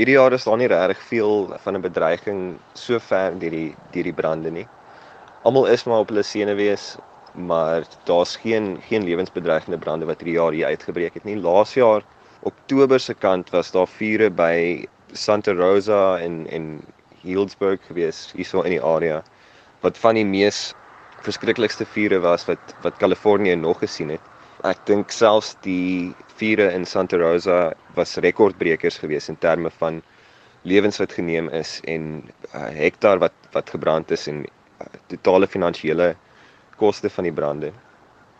Hierdie jaar is daar nie regtig veel van 'n bedreiging so ver deur die deur die brande nie. Almal is maar op hulle senuwees, maar daar's geen geen lewensbedreigende brande wat hierdie jaar hier uitgebreek het nie. Laas jaar Oktober se kant was daar vure by Santa Rosa en en Healdsburg gewees hierso in die area wat van die mees verskriklikste vure was wat wat Kalifornië nog gesien het. Ek dink selfs die vure in Santa Rosa was rekordbrekers geweest in terme van lewens wat geneem is en uh, hektaar wat wat gebrand is en uh, totale finansiële koste van die brande.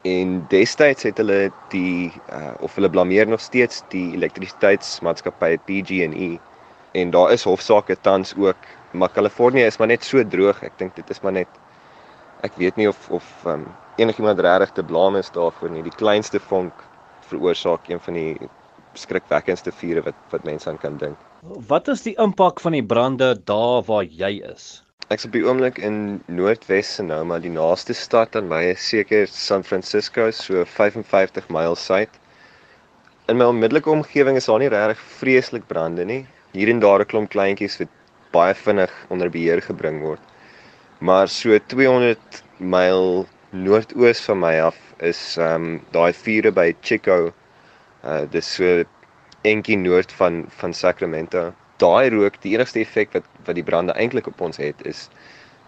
En destyds het hulle die uh, of hulle blameer nog steeds die elektrisiteitsmaatskappy PG&E en daar is hofsaake tans ook, maar Kalifornië is maar net so droog. Ek dink dit is maar net ek weet nie of of um, enigiemand regtig te blame is daarvoor nie. Die kleinste vonk veroorsaak een van die skrikwekkendste vure wat wat mense aan kan dink. Wat is die impak van die brande daar waar jy is? Ek's op die oomblik in Noordwes Sonoma, die naaste stad aan my is seker San Francisco, so 55 myl suid. In my onmiddellike omgewing is daar nie regtig vreeslik brande nie. Hier en daar 'n klomp kleintjies wat baie vinnig onder beheer gebring word. Maar so 200 myl noordoos van my af is ehm um, daai vure by Chico Uh dis so entjie noord van van Sacramento. Daai rook, die enigste effek wat wat die brande eintlik op ons het is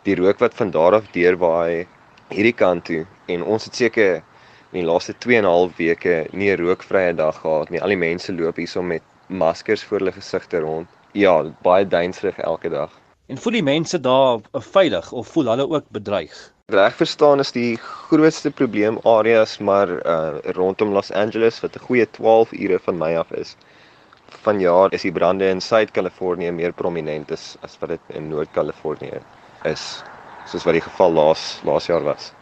die rook wat van daar af deurwaai hierdie kant toe en ons het seker in die laaste 2 en 'n half weke nie 'n rookvrye dag gehad nie. Al die mense loop hierso met maskers voor hulle gesigte rond. Ja, baie duinsrig elke dag. En voel die mense daar veilig of voel hulle ook bedreig? reg verstaan is die grootste probleem areas maar uh, rondom Los Angeles wat 'n goeie 12 ure van my af is. Vanjaar is die brande in Suid-Kalifornië meer prominent as wat dit in Noord-Kalifornië is, soos wat die geval laas laas jaar was.